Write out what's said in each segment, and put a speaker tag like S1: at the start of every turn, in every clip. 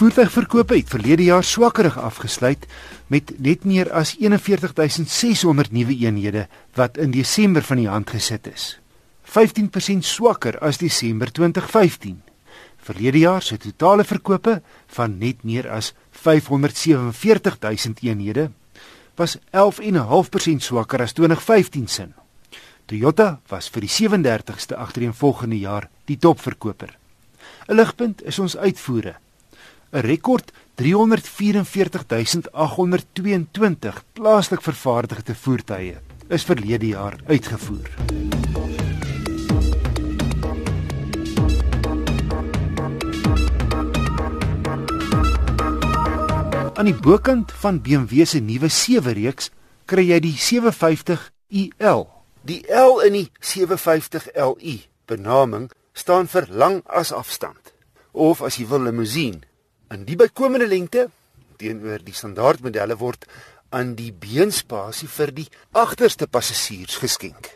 S1: Voertuigverkope het verlede jaar swakkerig afgesluit met net meer as 41600 nuwe eenhede wat in Desember van die hand gesit is. 15% swakker as Desember 2015. Verlede jaar se totale verkope van net meer as 547000 eenhede was 11.5% swakker as 2015 se. Toyota was vir die 37ste agtereenvolgende jaar die topverkoper. 'n Ligpunt is ons uitvoere. 'n Rekord 344822 plaaslik vervaardigde voertuie is verlede jaar uitgevoer. Aan die bokant van BMW se nuwe 7 reeks kry jy die 750 iL.
S2: Die L in die 750 Li benaming staan vir lang as afstand of as jy wil limousine. In die bykomende lengte teenoor die standaardmodelle word aan die beenspasie vir die agterste passasiers geskenk.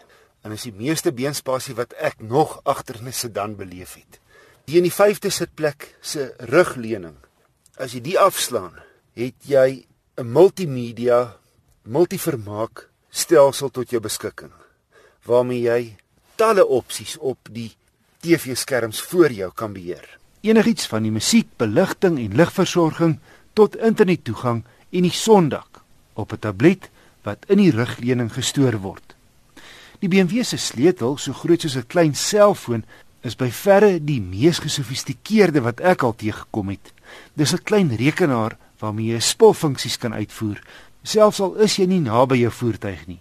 S2: En is die meeste beenspasie wat ek nog agter 'n sedan beleef het. Die in die 5de sitplek se rugleuning. As jy die afslaan, het jy 'n multimedia multivermaak stelsel tot jou beskikking waarmee jy talle opsies op die TV-skerms voor jou kan beheer.
S1: Enigiets van die musiek, beligting en ligversorging tot internettoegang en die sondak op 'n tablet wat in die rugleuning gestoor word. Die BMW se sleutel, so groot soos 'n klein selfoon, is by verre die mees gesofistikeerde wat ek al teëgekom het. Dis 'n klein rekenaar waarmee jy spulfunksies kan uitvoer, selfs al is jy nie naby jou voertuig nie.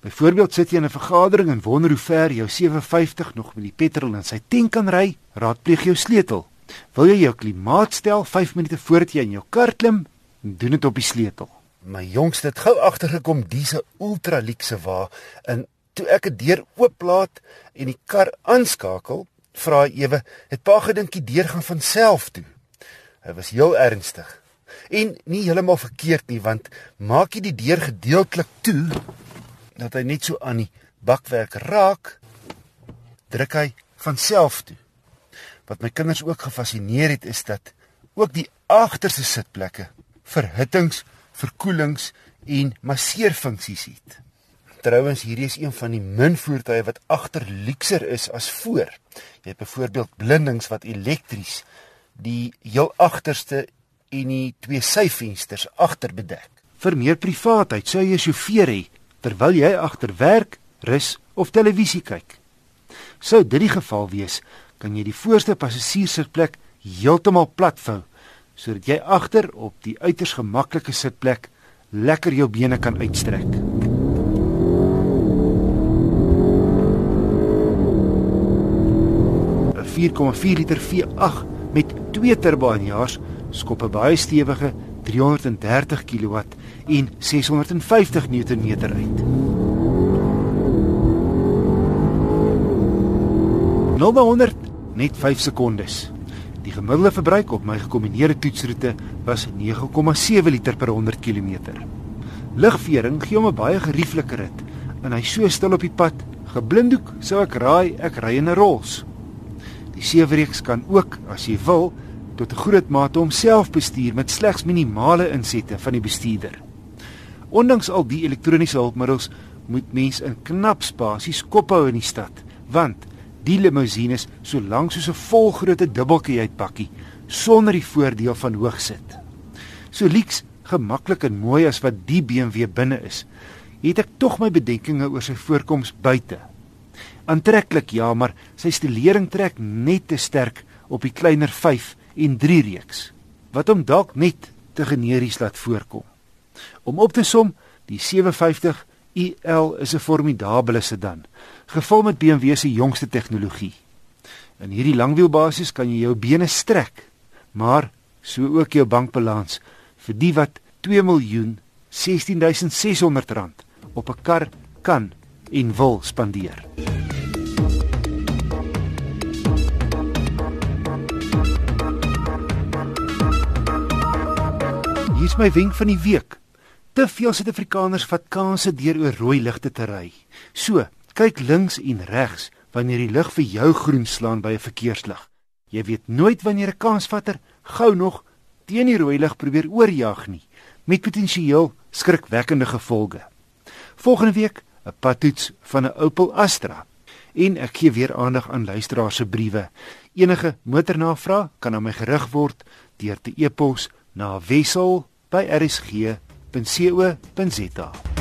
S1: Byvoorbeeld sit jy in 'n vergadering en wonder hoe ver jou 750 nog met die petrol in sy tank kan ry, raadpleeg jou sleutel. Wil jy jou klimaat stel 5 minute voordat jy in jou kar klim, doen dit op die sleutel.
S2: My jongste het gou agtergekom dis 'n ultra luxe wa en toe ek die deur ooplaat en die kar aanskakel, vra ewe, het pa gedink die deur gaan van self toe. Hy was heel ernstig. En nie heeltemal verkeerd nie want maak jy die deur gedeeltelik toe dat hy net so aan die bakwerk raak, druk hy van self toe. Wat my kinders ook gefassineer het is dat ook die agterste sitplekke verhittings, verkoelings en masseerfunksies het. Trouwens hierdie is een van die min voertuie wat agter luukser is as voor. Jy het byvoorbeeld blindings wat elektries die heel agterste en die twee syvensters agter bedek.
S1: Vir meer privaatheid sou jy 'n sjofeur hê terwyl jy agter werk, rus of televisie kyk. Sou dit die geval wees, kan jy die voorste passasierssitplek heeltemal platvou sodat jy agter op die uiters gemaklike sitplek lekker jou bene kan uitstrek. Die 4,4 liter V8 met twee turboanjaars skop 'n baie stewige 330 kW en 650 Nm uit. 0 na 100 net 5 sekondes. Die gemiddelde verbruik op my gekombineerde toetsroete was 9,7 liter per 100 km. Ligvering gee hom 'n baie gerieflike rit en hy so stil op die pad, geblinddoek sou ek raai ek ry in 'n Rolls. Die sewereeks kan ook as jy wil tot 'n groot mate homself bestuur met slegs minimale insette van die bestuurder. Ondanks al die elektroniese hulpmiddels moet mens in knap spasies kop hou in die stad, want die limousines so lank soos 'n volgrootte dubbeltjie uitpakkie sonder die voordeel van hoogsit. So lieks, gemaklik en mooi as wat die BMW binne is, het ek tog my bedenkinge oor sy voorkoms buite. Aantreklik ja, maar sy stilering trek net te sterk op die kleiner 5 en 3 reeks wat hom dalk net te generies laat voorkom. Om op te som, die 750 iL is 'n formidabele sedan, gevul met BMW se jongste tegnologie. In hierdie langwielbasis kan jy jou bene strek, maar so ook jou bankbalans vir die wat 2 miljoen 16600 rand op 'n kar kan en wil spandeer. Hier is my wenk van die week. Te veel Suid-Afrikaners vat kansse deur oor rooi ligte te ry. So, kyk links en regs wanneer die lig vir jou groen slaan by 'n verkeerslig. Jy weet nooit wanneer 'n kansvatter gou nog teen die rooi lig probeer oorjag nie met potensieel skrikwekkende gevolge. Volgende week 'n padtoets van 'n Opel Astra. En ek gee weer aandag aan luisteraars se briewe. Enige motornavraag kan aan my gerig word deur te e-pos na wissel@rsg.co.za.